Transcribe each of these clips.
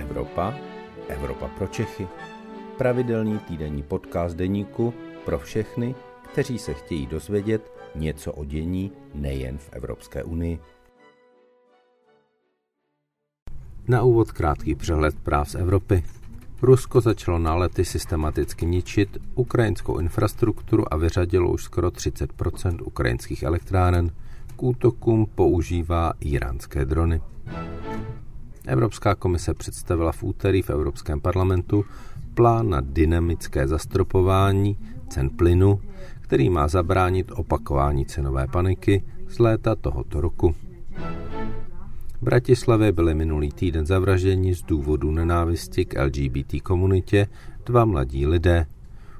Evropa, Evropa pro Čechy. Pravidelný týdenní podcast deníku pro všechny, kteří se chtějí dozvědět něco o dění nejen v Evropské unii. Na úvod krátký přehled práv z Evropy. Rusko začalo na lety systematicky ničit ukrajinskou infrastrukturu a vyřadilo už skoro 30% ukrajinských elektráren. K útokům používá iránské drony. Evropská komise představila v úterý v Evropském parlamentu plán na dynamické zastropování cen plynu, který má zabránit opakování cenové paniky z léta tohoto roku. V Bratislavě byli minulý týden zavražděni z důvodu nenávisti k LGBT komunitě dva mladí lidé.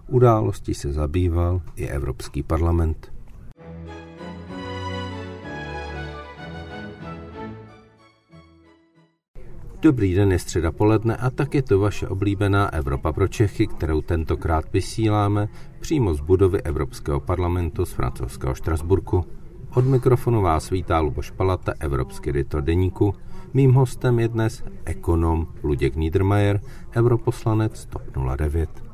Události se zabýval i Evropský parlament. Dobrý den, je středa poledne a tak je to vaše oblíbená Evropa pro Čechy, kterou tentokrát vysíláme přímo z budovy Evropského parlamentu z francouzského Štrasburku. Od mikrofonu vás vítá Luboš Palata, evropský editor deníku. Mým hostem je dnes ekonom Luděk Niedermayer, europoslanec TOP 09.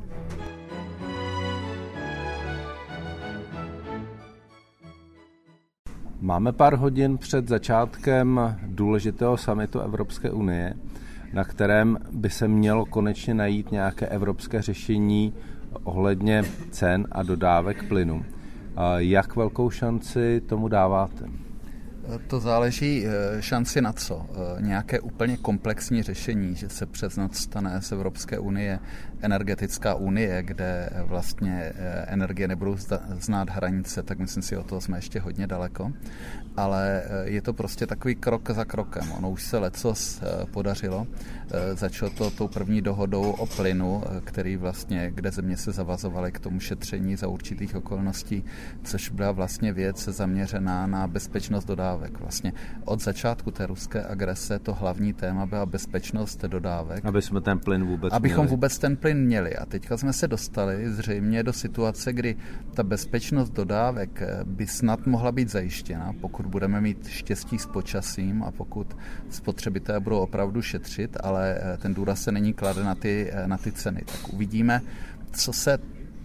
Máme pár hodin před začátkem důležitého samitu Evropské unie, na kterém by se mělo konečně najít nějaké evropské řešení ohledně cen a dodávek plynu. Jak velkou šanci tomu dáváte? To záleží eh, šanci na co. Eh, nějaké úplně komplexní řešení, že se přes noc stane z Evropské unie energetická unie, kde vlastně eh, energie nebudou znát hranice, tak myslím si, o toho jsme ještě hodně daleko. Ale je to prostě takový krok za krokem. Ono už se lecos podařilo. Začalo to tou první dohodou o plynu, který vlastně, kde země se zavazovaly k tomu šetření za určitých okolností, což byla vlastně věc zaměřená na bezpečnost dodávek dodávek. Vlastně od začátku té ruské agrese to hlavní téma byla bezpečnost dodávek. Aby jsme ten plyn vůbec Abychom měli. vůbec ten plyn měli. A teďka jsme se dostali zřejmě do situace, kdy ta bezpečnost dodávek eh, by snad mohla být zajištěna, pokud budeme mít štěstí s počasím a pokud spotřebitelé budou opravdu šetřit, ale eh, ten důraz se není kladen na ty, eh, na ty ceny. Tak uvidíme, co se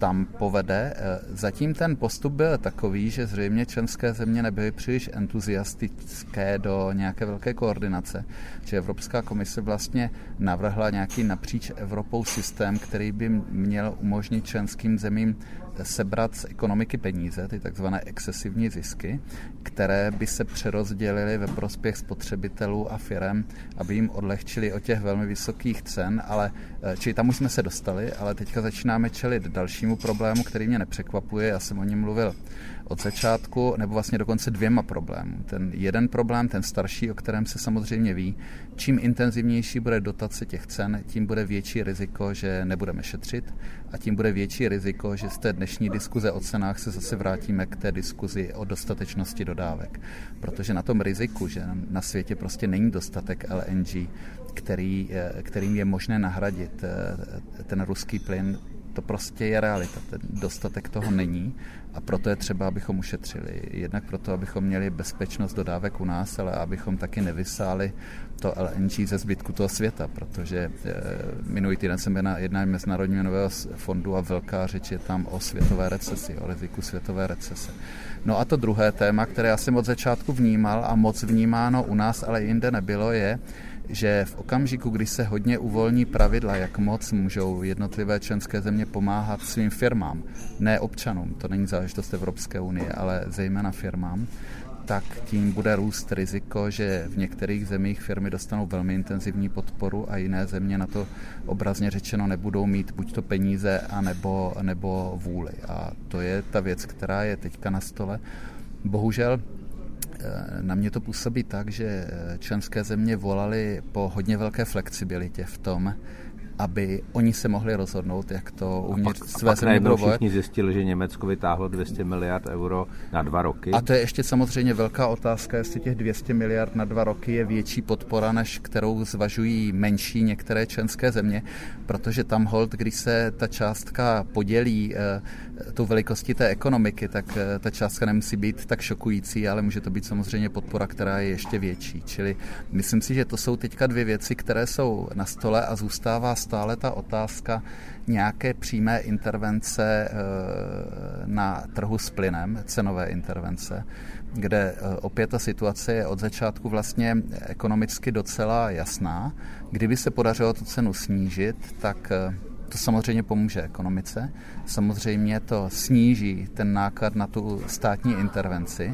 tam povede. Eh, zatím ten postup byl takový, že zřejmě členské země nebyly příliš entuziastické do nějaké velké koordinace, že Evropská komise vlastně navrhla nějaký napříč Evropou systém, který by měl umožnit členským zemím sebrat z ekonomiky peníze, ty takzvané excesivní zisky, které by se přerozdělily ve prospěch spotřebitelů a firem, aby jim odlehčili o těch velmi vysokých cen, ale eh, čili tam už jsme se dostali, ale teďka začínáme čelit dalšímu problému, který mě nepřekvapuje, já jsem o něm mluvil od začátku, nebo vlastně dokonce dvěma problémům. Ten jeden problém, ten starší, o kterém se samozřejmě ví, čím intenzivnější bude dotace těch cen, tím bude větší riziko, že nebudeme šetřit a tím bude větší riziko, že z té dnešní diskuze o cenách se zase vrátíme k té diskuzi o dostatečnosti dodávek. Protože na tom riziku, že na světě prostě není dostatek LNG, který, eh, kterým je možné nahradit eh, ten ruský plyn, to prostě je realita. Ten dostatek toho není a proto je třeba, abychom ušetřili. Jednak proto, abychom měli bezpečnost dodávek u nás, ale abychom taky nevysáli to LNG ze zbytku toho světa, protože e, minulý týden jsem byl na jednání Mezinárodního měnového fondu a velká řeč je tam o světové recesi, o riziku světové recese. No a to druhé téma, které já jsem od začátku vnímal a moc vnímáno u nás, ale jinde nebylo, je, že v okamžiku, kdy se hodně uvolní pravidla, jak moc můžou jednotlivé členské země pomáhat svým firmám, ne občanům, to není záležitost Evropské unie, ale zejména firmám, tak tím bude růst riziko, že v některých zemích firmy dostanou velmi intenzivní podporu a jiné země na to obrazně řečeno nebudou mít buď to peníze, anebo, nebo vůli. A to je ta věc, která je teďka na stole. Bohužel na mě to působí tak, že eh, členské země volaly po hodně velké flexibilitě v tom, aby oni se mohli rozhodnout, jak to uvnitř pak, své země budou všichni zjistili, že Německo vytáhlo 200 miliard euro na dva roky. A to je ještě samozřejmě velká otázka, jestli těch 200 miliard na dva roky je větší podpora, než kterou zvažují menší některé členské země, protože tam hold, když se ta částka podělí e, tou velikostí té ekonomiky, tak e, ta částka nemusí být tak šokující, ale může to být samozřejmě podpora, která je ještě větší. Čili myslím si, že to jsou teďka dvě věci, které jsou na stole a zůstává stále ta otázka nějaké přímé intervence eh, na trhu s plynem, cenové intervence, kde eh, opět ta situace je od začátku vlastně ekonomicky docela jasná. Kdyby se podařilo tu cenu snížit, tak eh, to samozřejmě pomůže ekonomice. Samozřejmě to sníží ten náklad na tu státní intervenci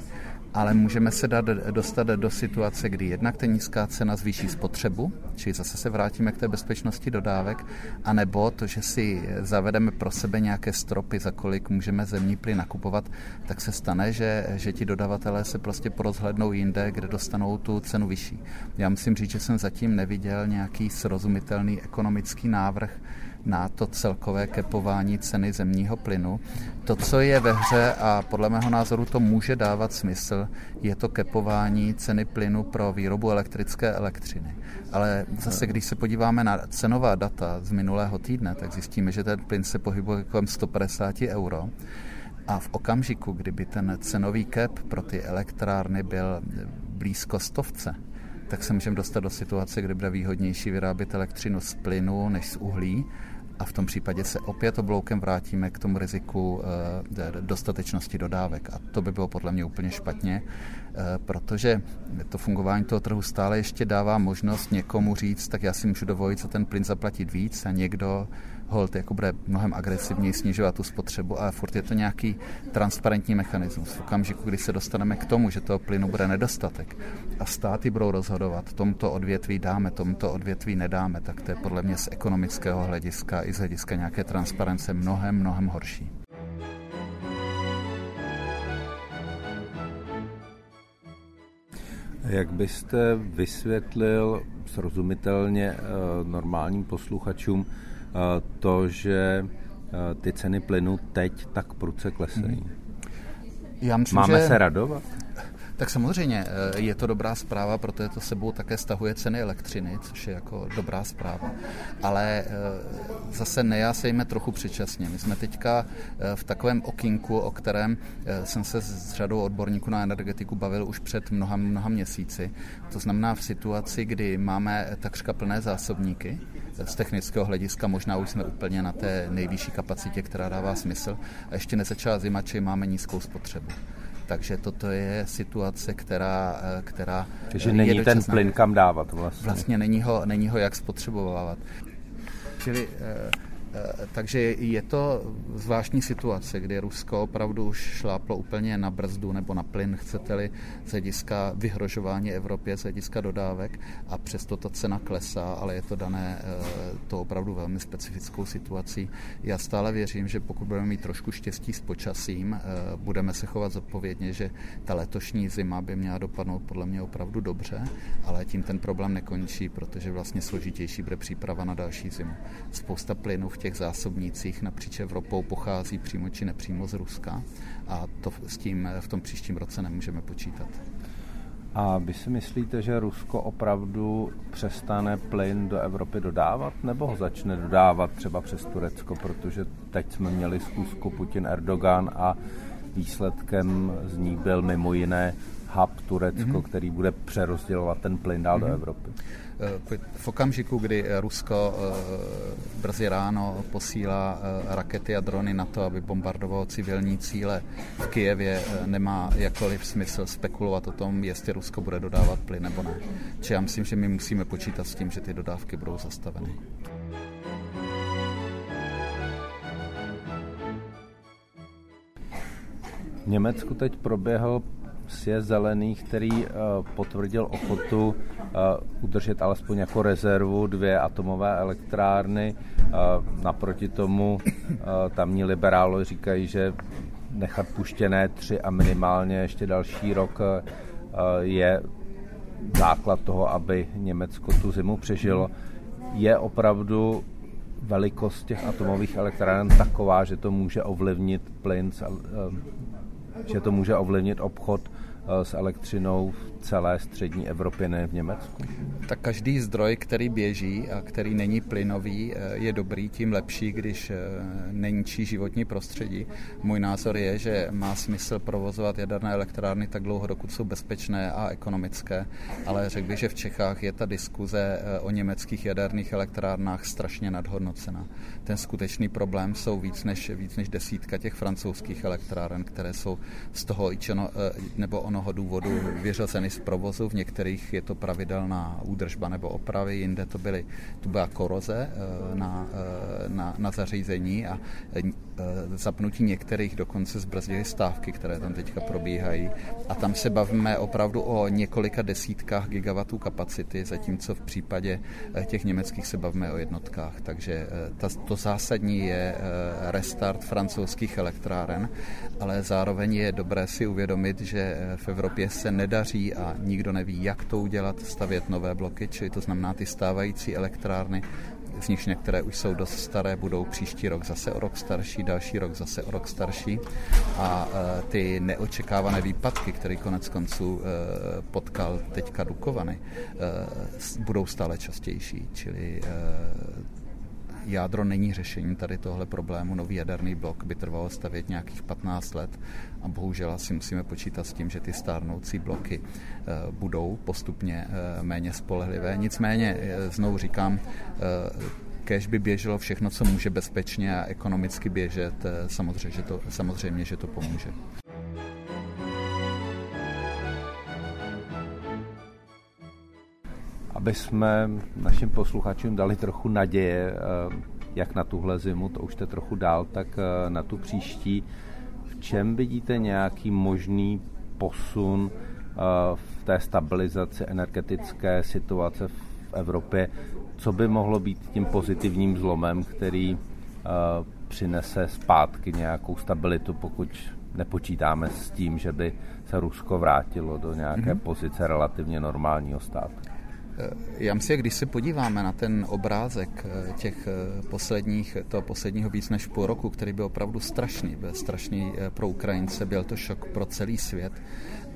ale můžeme se dát, dostat do situace, kdy jednak ta nízká cena zvýší spotřebu, čili zase se vrátíme k té bezpečnosti dodávek, anebo to, že si zavedeme pro sebe nějaké stropy, za kolik můžeme zemní plyn nakupovat, tak se stane, že, že ti dodavatelé se prostě porozhlednou jinde, kde dostanou tu cenu vyšší. Já musím říct, že jsem zatím neviděl nějaký srozumitelný ekonomický návrh, na to celkové kepování ceny zemního plynu. To, co je ve hře a podle mého názoru to může dávat smysl, je to kepování ceny plynu pro výrobu elektrické elektřiny. Ale zase, když se podíváme na cenová data z minulého týdne, tak zjistíme, že ten plyn se pohybuje kolem 150 euro. A v okamžiku, kdyby ten cenový cap pro ty elektrárny byl blízko stovce, tak se můžeme dostat do situace, kde bude výhodnější vyrábět elektřinu z plynu než z uhlí a v tom případě se opět obloukem vrátíme k tomu riziku eh, dostatečnosti dodávek. A to by bylo podle mě úplně špatně, protože to fungování toho trhu stále ještě dává možnost někomu říct, tak já si můžu dovolit za ten plyn zaplatit víc a někdo hold jako bude mnohem agresivněji snižovat tu spotřebu, ale furt je to nějaký transparentní mechanismus. V okamžiku, kdy se dostaneme k tomu, že toho plynu bude nedostatek a státy budou rozhodovat, tomto odvětví dáme, tomto odvětví nedáme, tak to je podle mě z ekonomického hlediska i z hlediska nějaké transparence mnohem, mnohem horší. Jak byste vysvětlil srozumitelně eh, normálním posluchačům Eh, to, že eh, ty ceny plynu teď tak pruce klesají. Já myslím, Máme že... se radovat? Tak samozřejmě eh, je to dobrá zpráva, protože to sebou také stahuje ceny elektřiny, což je jako dobrá zpráva. Ale zase nejásejme trochu předčasně. My jsme teďka v takovém okinku, o kterém jsem se s řadou odborníků na energetiku bavil už před mnoha, mnoha měsíci. To znamená v situaci, kdy máme takřka plné zásobníky, z technického hlediska možná už jsme úplně na té nejvyšší kapacitě, která dává smysl. A ještě nezačala zima, či máme nízkou spotřebu. Takže toto je situace, která, eh, která Takže není dočasná. ten plyn kam dávat vlastně. Vlastně není ho, není ho jak spotřebovávat. Čili eh, Eh, takže je to zvláštní situace, kdy Rusko opravdu už šláplo úplně na brzdu nebo na plyn, chcete-li, z hlediska vyhrožování Evropě, z hlediska dodávek a přesto ta cena klesá, ale je to dané eh, to opravdu velmi specifickou situací. Já stále věřím, že pokud budeme mít trošku štěstí s počasím, eh, budeme se chovat zodpovědně, že ta letošní zima by měla dopadnout podle mě opravdu dobře, ale tím ten problém nekončí, protože vlastně složitější bude příprava na další zimu. Spousta plynu v těch zásobnících napříč Evropou pochází přímo či nepřímo z Ruska a to s tím v tom příštím roce nemůžeme počítat. A vy si myslíte, že Rusko opravdu přestane plyn do Evropy dodávat, nebo ho začne dodávat třeba přes Turecko, protože teď jsme měli zkusku Putin-Erdogan a výsledkem z ní byl mimo jiné hub Turecko, mm-hmm. který bude přerozdělovat ten plyn dál mm-hmm. do mhm. Evropy. Eh, v okamžiku, kdy Rusko eh, brzy ráno posílá eh, rakety a drony na to, aby bombardovalo civilní cíle v Kijevě, nemá jakkoliv smysl spekulovat o tom, jestli Rusko bude dodávat plyn nebo ne. Či já myslím, že my musíme počítat s tím, že ty dodávky budou zastaveny. Německu teď proběhl sjezd zelených, který uh, potvrdil ochotu uh, udržet alespoň jako rezervu dvě atomové elektrárny. Uh, naproti tomu tamní liberálo říkají, že nechat puštěné tři a minimálně ještě další rok je základ toho, aby Německo tu zimu přežilo. Je opravdu velikost těch atomových elektráren taková, že to může ovlivnit plyn, že to může ovlivnit obchod Eh, s elektřinou celé střední Evropě, ne v Německu? Tak každý zdroj, který běží a který není plynový, eh, je dobrý, tím lepší, když eh, neníčí životní prostředí. Můj názor je, že má smysl provozovat jaderné elektrárny tak dlouho, dokud jsou bezpečné a ekonomické, ale řekl bych, že v Čechách je ta diskuze o německých jaderných elektrárnách strašně nadhodnocena. Ten skutečný problém jsou víc než, víc než desítka těch francouzských elektráren, které jsou z toho nebo ono jednoho důvodu vyřazeny z provozu. V některých je to pravidelná údržba nebo opravy, jinde to, byly, to byla koroze eh, na, eh, na, na zařízení a eh, zapnutí některých dokonce zbrzdily stávky, které tam teďka probíhají. A tam se bavíme opravdu o několika desítkách gigawatů kapacity, zatímco v případě těch německých se bavíme o jednotkách. Takže ta, to zásadní je restart francouzských elektráren, ale zároveň je dobré si uvědomit, že v Evropě se nedaří a nikdo neví, jak to udělat, stavět nové bloky, čili to znamená ty stávající elektrárny, z nich některé už jsou dost staré, budou příští rok zase o rok starší, další rok zase o rok starší. A e, ty neočekávané výpadky, které konec konců e, potkal teďka Dukovany, e, budou stále častější, čili jádro není řešením tady tohle problému. Nový jaderný blok by trvalo stavět nějakých 15 let a bohužel asi musíme počítat s tím, že ty stárnoucí bloky eh, budou postupně eh, méně spolehlivé. Nicméně, eh, znovu říkám, kež by běželo všechno, co může bezpečně a ekonomicky běžet, samozřejmě, že to, samozřejmě, že to pomůže. Aby jsme našim posluchačům dali trochu naděje, jak na tuhle zimu, to už jste trochu dál, tak na tu příští čem vidíte nějaký možný posun eh, v té stabilizaci energetické situace v Evropě? Co by mohlo být tím pozitivním zlomem, který eh, přinese zpátky nějakou stabilitu, pokud nepočítáme s tím, že by se Rusko vrátilo do nějaké mm-hmm. pozice relativně normálního státu? Eh, já myslím, když se podíváme na ten obrázek eh, těch eh, posledních, toho posledního víc než půl roku, který byl opravdu strašný, byl strašný pro Ukrajince, byl to šok pro celý svět,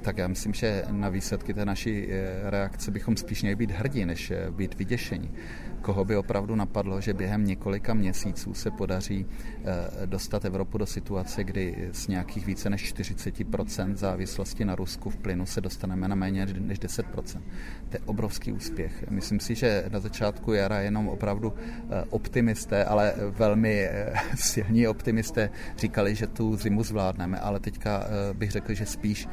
tak já myslím, že na výsledky té naší reakce bychom spíš měli být hrdí, než být vyděšení koho by opravdu napadlo, že během několika měsíců se podaří eh, dostat Evropu do situace, kdy z nějakých více než 40% závislosti na Rusku v plynu se dostaneme na méně než 10%. To je obrovský úspěch. Myslím si, že na začátku jara jenom opravdu eh, optimisté, ale velmi eh, silní optimisté říkali, že tu zimu zvládneme, ale teďka bych řekl, že spíš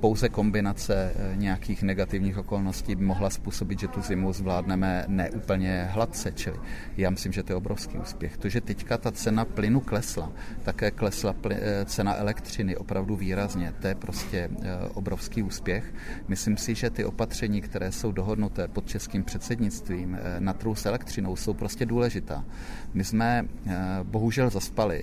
pouze kombinace nějakých negativních okolností by mohla způsobit, že tu zimu zvládneme neúplně hladce, čili já myslím, že to je obrovský úspěch. To, že teďka ta cena plynu klesla, také klesla eh, cena elektřiny opravdu výrazně, to je prostě eh, obrovský úspěch. Myslím si, že ty opatření, které jsou dohodnuté pod českým předsednictvím eh, na trhu s elektřinou, jsou prostě důležitá. My jsme bohužel zaspali.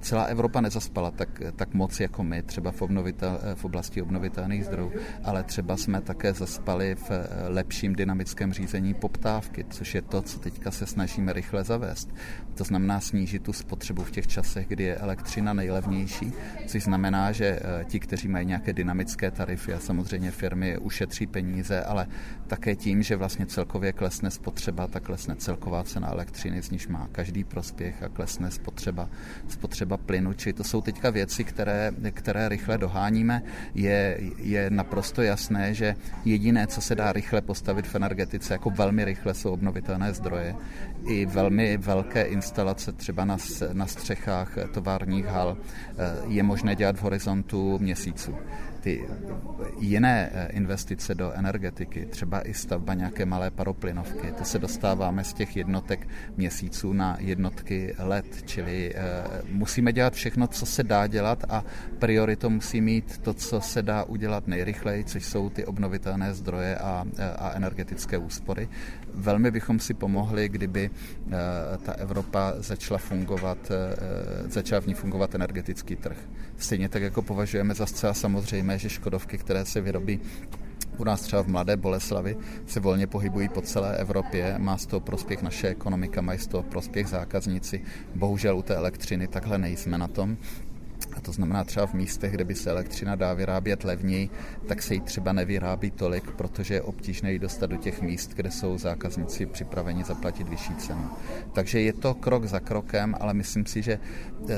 Celá Evropa nezaspala tak, tak moc jako my, třeba v, obnovitel, v oblasti obnovitelných zdrojů, ale třeba jsme také zaspali v lepším dynamickém řízení poptávky, což je to, co teďka se snažíme rychle zavést. To znamená snížit tu spotřebu v těch časech, kdy je elektřina nejlevnější, což znamená, že eh, ti, kteří mají nějaké dynamické tarify a samozřejmě firmy ušetří peníze, ale také tím, že vlastně celkově klesne spotřeba, tak klesne celková cena elektřiny, z níž má každý prospěch a klesne spotřeba, spotřeba plynu. Čili to jsou teďka věci, které, které rychle doháníme. Je, je naprosto jasné, že jediné, co se dá rychle postavit v energetice, jako velmi rychle jsou obnovitelné zdroje. I velmi velké instalace třeba na, na střechách továrních hal eh, je možné dělat v horizontu měsíců ty jiné eh, investice do energetiky, třeba i stavba nějaké malé paroplynovky, to se dostáváme z těch jednotek měsíců na jednotky let, čili eh, musíme dělat všechno, co se dá dělat a prioritou musí mít to, co se dá udělat nejrychleji, což jsou ty obnovitelné zdroje a, a energetické úspory. Velmi bychom si pomohli, kdyby eh, ta Evropa začala fungovat, začala v ní fungovat energetický trh. Stejně tak, jako považujeme za zcela samozřejmé, že Škodovky, které se vyrobí u nás třeba v Mladé Boleslavi se volně pohybují po celé Evropě, má z toho prospěch naše ekonomika, mají z toho prospěch zákazníci. Bohužel u té elektřiny takhle nejsme na tom. A to znamená třeba v místech, kde by se elektřina dá vyrábět levněji, tak se jí třeba nevyrábí tolik, protože je obtížné ji dostat do těch míst, kde jsou zákazníci připraveni zaplatit vyšší cenu. Takže je to krok za krokem, ale myslím si, že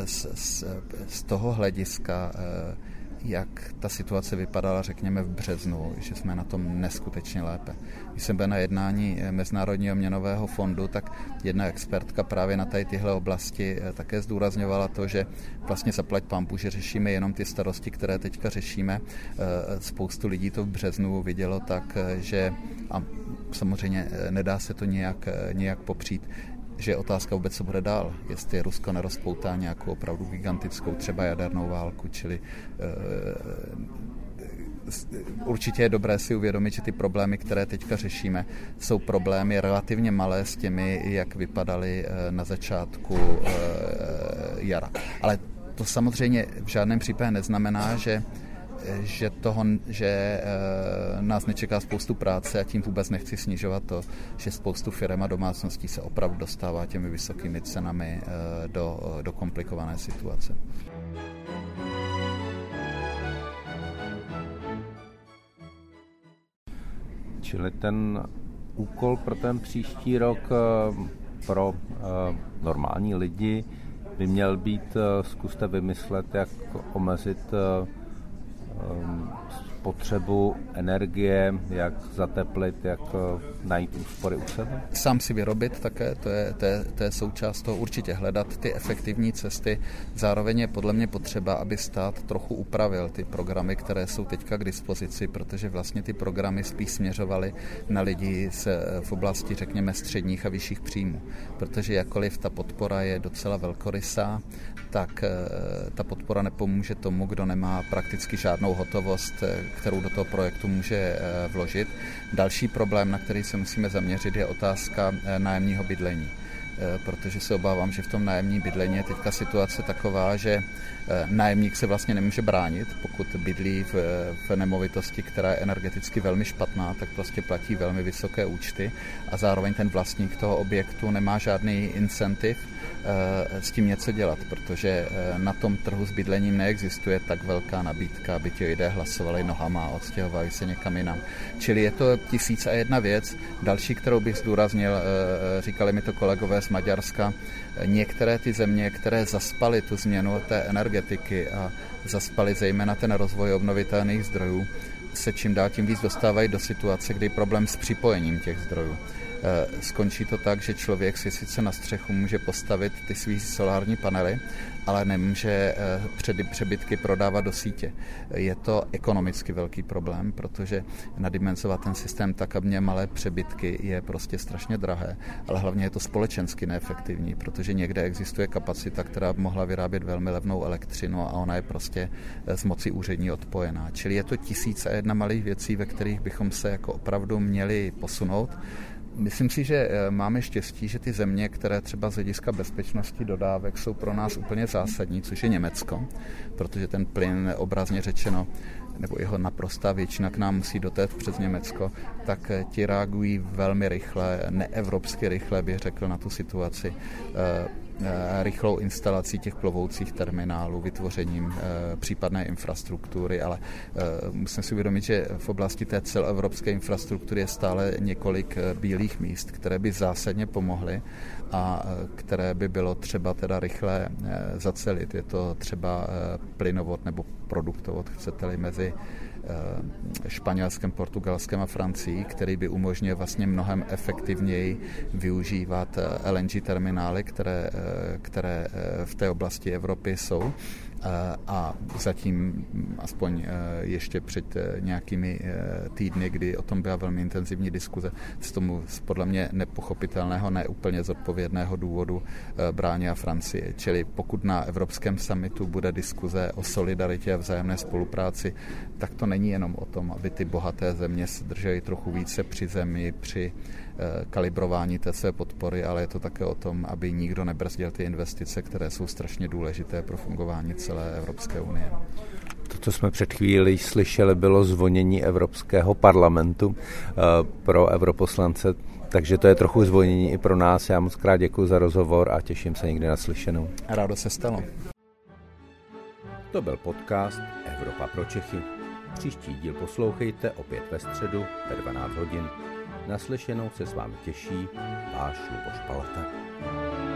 z, z, z toho hlediska eh, jak ta situace vypadala, řekněme, v březnu, že jsme na tom neskutečně lépe. Když jsem byl na jednání eh, Mezinárodního měnového fondu, tak jedna expertka právě na tady tyhle oblasti eh, také zdůrazňovala to, že vlastně zaplať pampu, že řešíme jenom ty starosti, které teďka řešíme. Eh, spoustu lidí to v březnu vidělo tak, že a samozřejmě nedá se to nějak, nějak popřít, že je otázka vůbec, co bude dál. Jestli Rusko nerozpoutá nějakou opravdu gigantickou třeba jadernou válku, čili uh, určitě je dobré si uvědomit, že ty problémy, které teďka řešíme, jsou problémy relativně malé s těmi, jak vypadaly eh, na začátku jara. Ale to samozřejmě v žádném případě neznamená, že že, toho, že eh, nás nečeká spoustu práce a tím vůbec nechci snižovat to, že spoustu firm a domácností se opravdu dostává těmi vysokými cenami eh, do, do komplikované situace. Čili ten úkol pro ten příští rok eh, pro normální lidi by měl být, zkuste vymyslet, jak omezit Um, spotřebu energie, jak zateplit, jak uh, najít úspory u sebe? Sám si vyrobit také, to je, to, je, to je součást toho určitě hledat ty efektivní cesty. Zároveň je podle mě potřeba, aby stát trochu upravil ty programy, které jsou teďka k dispozici, protože vlastně ty programy spíš směřovaly na lidi se v oblasti, řekněme, středních a vyšších příjmů. Protože jakkoliv ta podpora je docela velkorysá, tak eh, ta podpora nepomůže tomu, kdo nemá prakticky žádnou hotovost, eh, kterou do toho projektu může eh, vložit. Další problém, na který se musíme zaměřit, je otázka nájemního bydlení protože se obávám, že v tom nájemní bydlení je teďka situace taková, že nájemník se vlastně nemůže bránit, pokud bydlí v, v nemovitosti, která je energeticky velmi špatná, tak prostě platí velmi vysoké účty a zároveň ten vlastník toho objektu nemá žádný incentiv Eh, s tím něco dělat, protože eh, na tom trhu s bydlením neexistuje tak velká nabídka, aby ti lidé hlasovali nohama a odstěhovali se někam jinam. Čili je to tisíc a jedna věc. Další, kterou bych zdůraznil, eh, říkali mi to kolegové z Maďarska, některé ty země, které zaspaly tu změnu té energetiky a zaspaly zejména ten rozvoj obnovitelných zdrojů, se čím dál tím víc dostávají do situace, kdy problém s připojením těch zdrojů. Eh, skončí to tak, že člověk si sice na střechu může postavit ty svý solární panely, ale nemůže eh, přebytky prodávat do sítě. Je to ekonomicky velký problém, protože nadimenzovat ten systém tak, aby měl malé přebytky, je prostě strašně drahé, ale hlavně je to společensky neefektivní, protože někde existuje kapacita, která by mohla vyrábět velmi levnou elektřinu a ona je prostě eh, z moci úřední odpojená. Čili je to tisíc a jedna malých věcí, ve kterých bychom se jako opravdu měli posunout. Myslím si, že eh, máme štěstí, že ty země, které třeba z hlediska bezpečnosti dodávek jsou pro nás úplně zásadní, což je Německo, protože ten plyn obrazně řečeno nebo jeho naprostá většina k nám musí dotéct přes Německo, tak eh, ti reagují velmi rychle, neevropsky rychle, bych řekl, na tu situaci. Eh, rychlou instalací těch plovoucích terminálů, vytvořením eh, případné infrastruktury, ale eh, musím si uvědomit, že v oblasti té celoevropské infrastruktury je stále několik bílých míst, které by zásadně pomohly a které by bylo třeba teda rychle zacelit. Je to třeba plynovod nebo produktovod, chcete-li, mezi Španělskem, Portugalskem a Francií, který by umožnil vlastně mnohem efektivněji využívat LNG terminály, které, které v té oblasti Evropy jsou a zatím aspoň ještě před nějakými týdny, kdy o tom byla velmi intenzivní diskuze, z tomu z podle mě nepochopitelného, neúplně zodpovědného důvodu bránila Francie. Čili pokud na Evropském summitu bude diskuze o solidaritě a vzájemné spolupráci, tak to není jenom o tom, aby ty bohaté země se držely trochu více při zemi, při eh, kalibrování té své podpory, ale je to také o tom, aby nikdo nebrzdil ty investice, které jsou strašně důležité pro fungování celé Evropské unie. To, co jsme před chvíli slyšeli, bylo zvonění Evropského parlamentu eh, pro europoslance, takže to je trochu zvonění i pro nás. Já moc krát děkuji za rozhovor a těším se někdy na slyšenou. Rádo se stalo. To byl podcast Evropa pro Čechy. Příští díl poslouchejte opět ve středu ve 12 hodin. Naslyšenou se s vámi těší váš Luboš Palata.